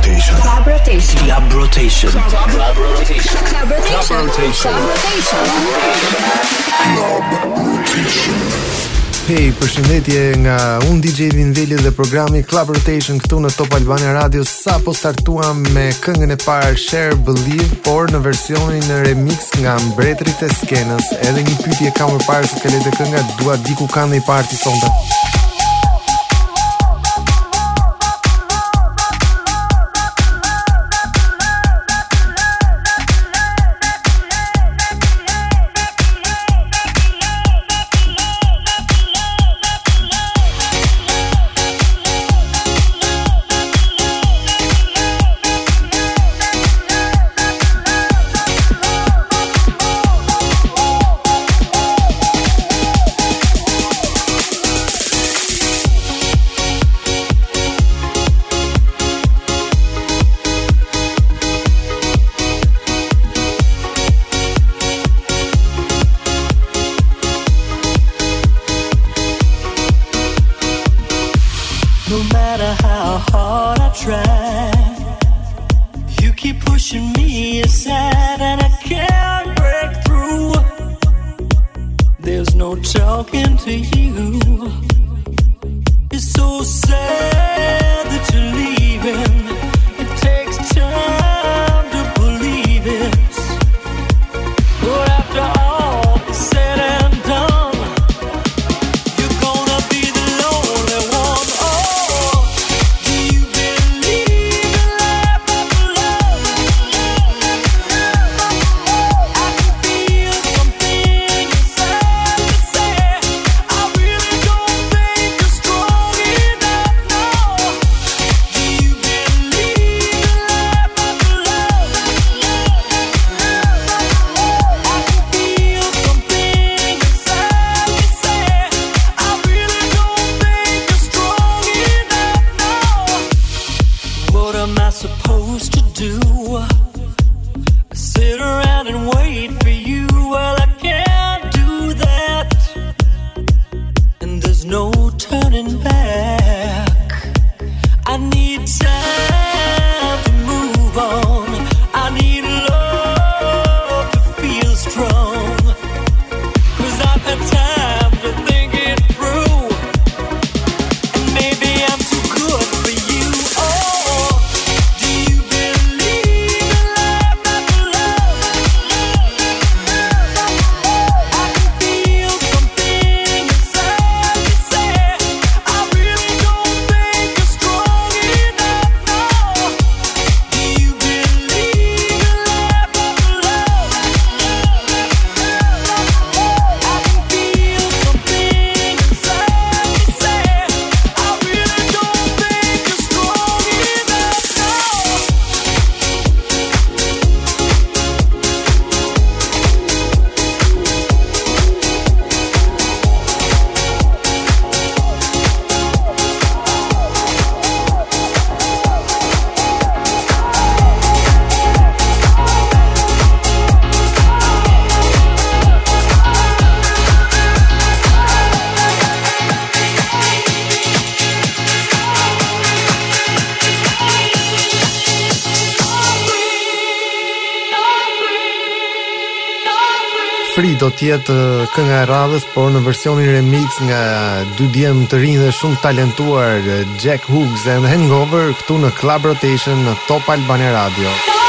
rotation. Club rotation. Club rotation. Club rotation. Club rotation. Club rotation. Club rotation. Hey, përshëndetje nga unë DJ Vinveli dhe programi Club Rotation këtu në Top Albania Radio sa po startuam me këngën e parë Share Believe, por në versionin në remix nga mbretërit e skenës. Edhe një pyetje kam për parë se të kënga, dua diku kanë dhe i parti sonte. do tjetë kënga e radhës, por në versionin remix nga dy djemë të rinjë dhe shumë talentuar Jack Hooks and Hangover këtu në Club Rotation në Top Albania Radio.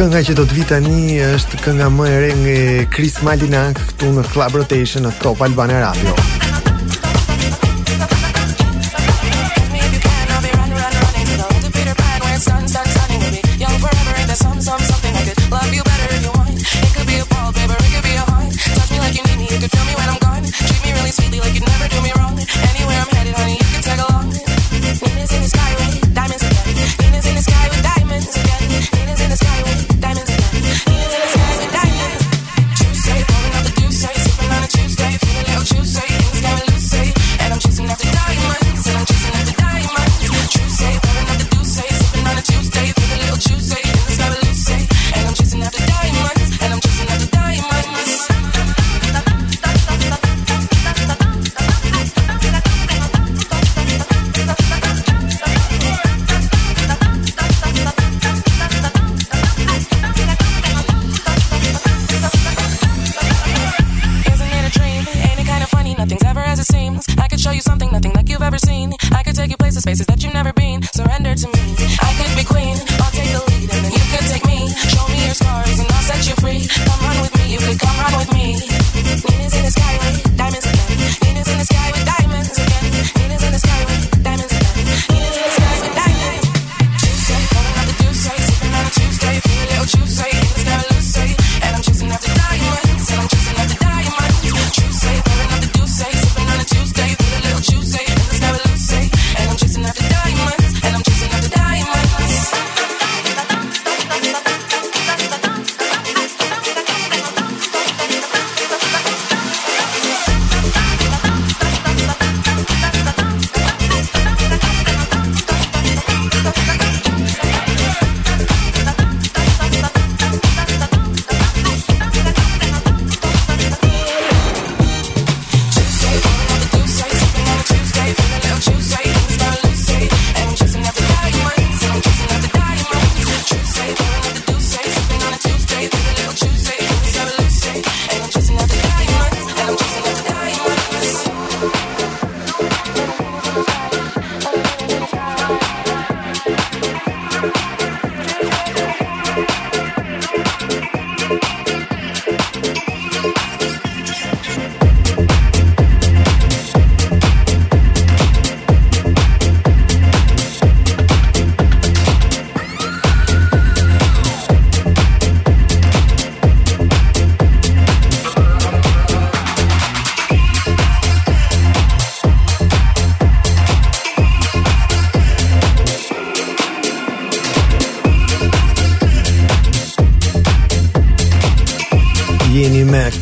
Kënga që do të vi tani është kënga më e re nga Chris Malinak këtu në Club Rotation në Top Albania Radio.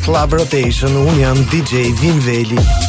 Club Rotation, un jam DJ Vin Veli.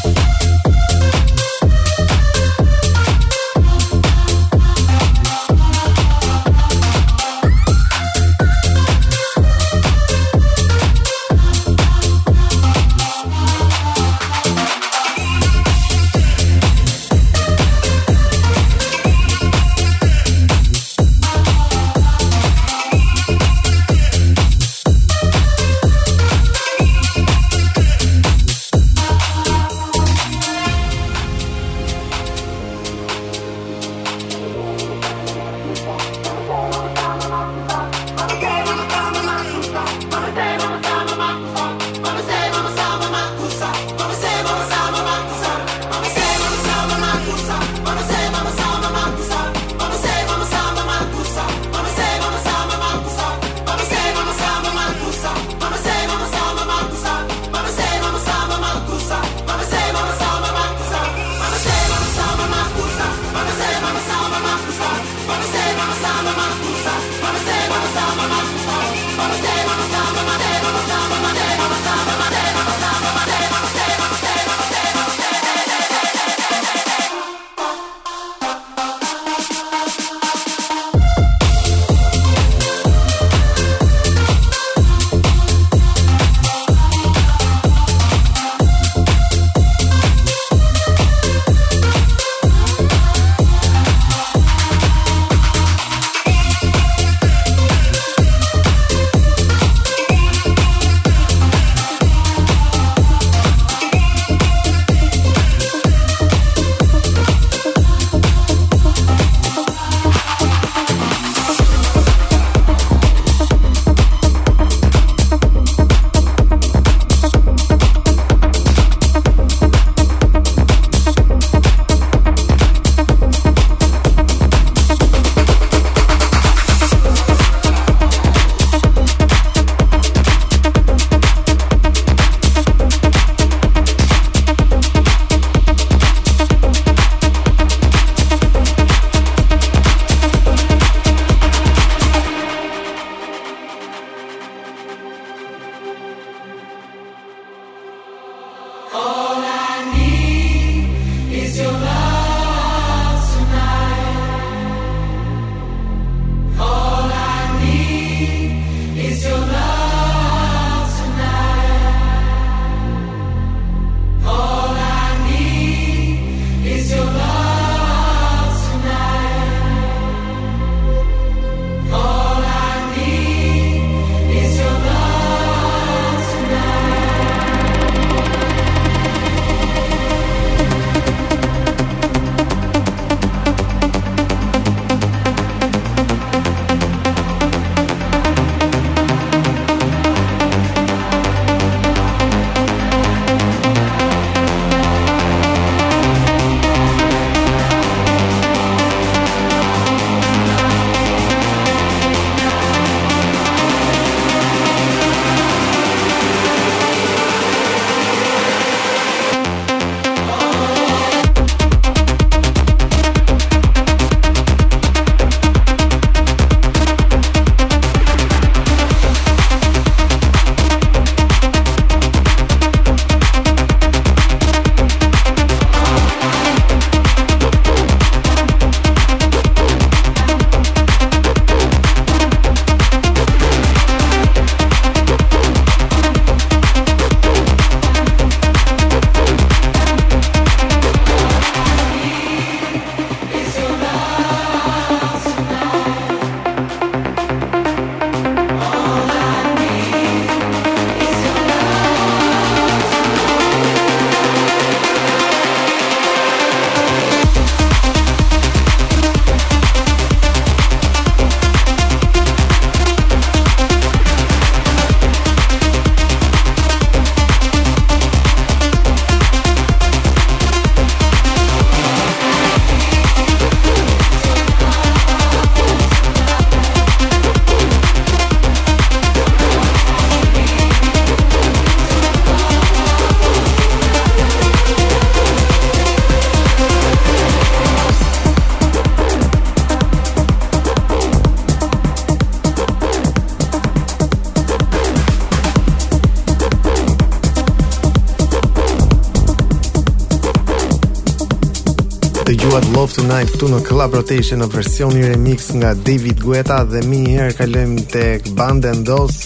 Tonight këtu në Club Rotation në version remix nga David Guetta dhe mi njëherë kalojmë tek Band Dos,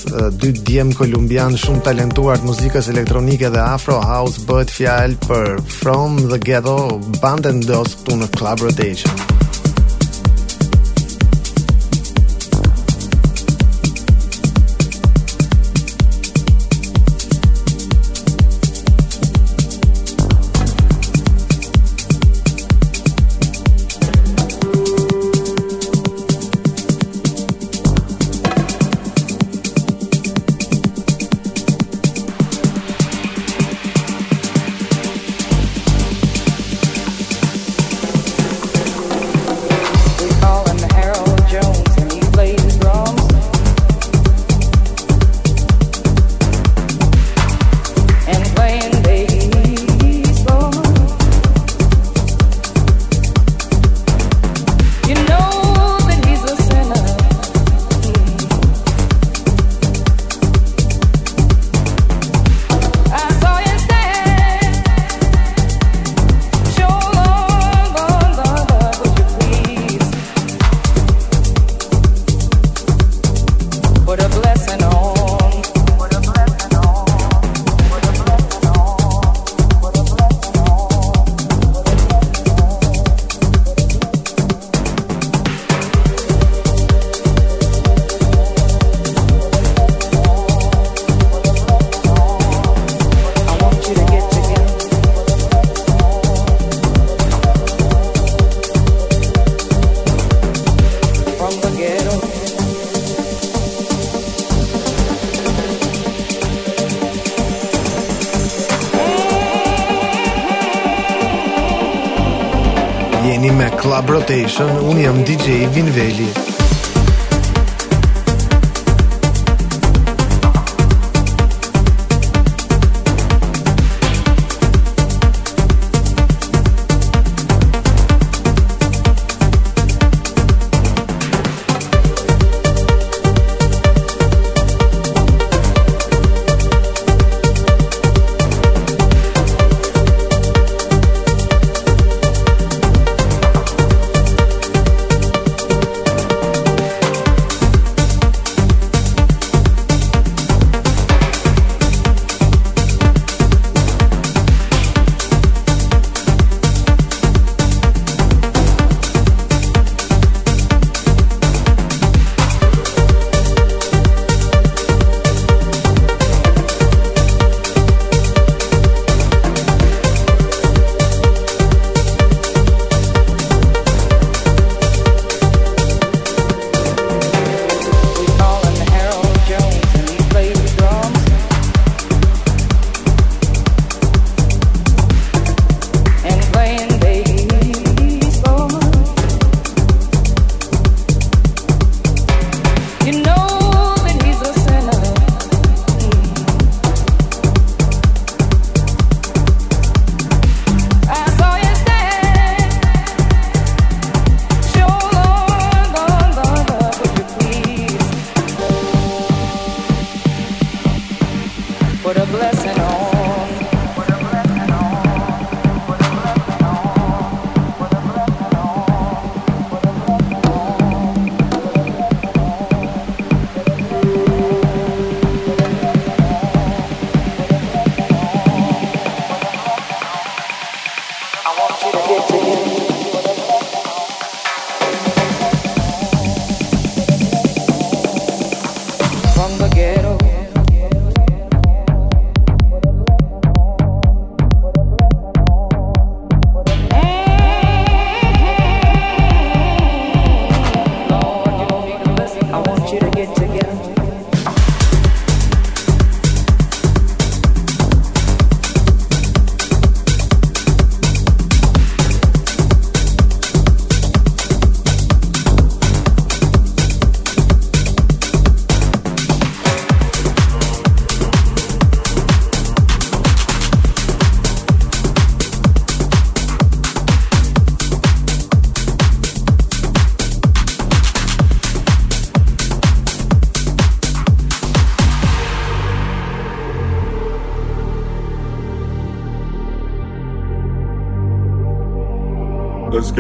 dy djem kolumbian shumë talentuar të muzikës elektronike dhe Afro House bëhet fjalë për From the Ghetto Band Dos këtu në Club Rotation. Station, unë jam DJ Vinveli. Veli.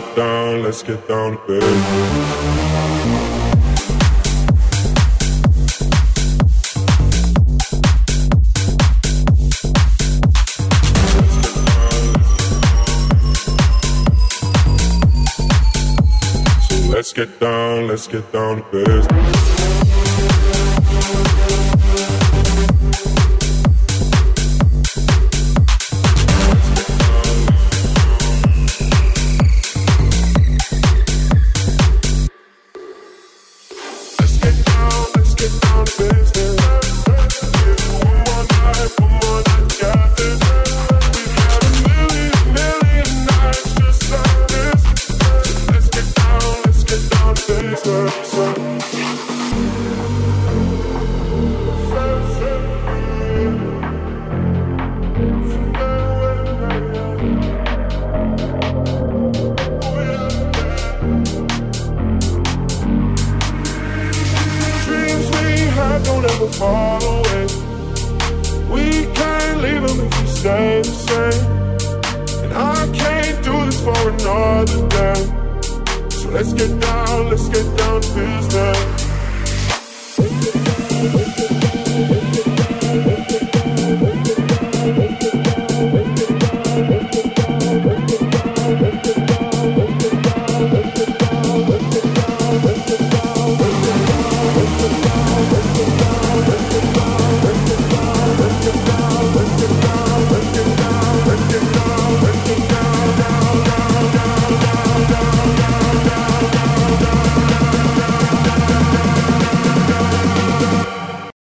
Get down, let's get down to business. Let's get down, let's get down to business. Don't fall away. We can't leave them if we stay the same. And I can't do this for another day. So let's get down, let's get down to business.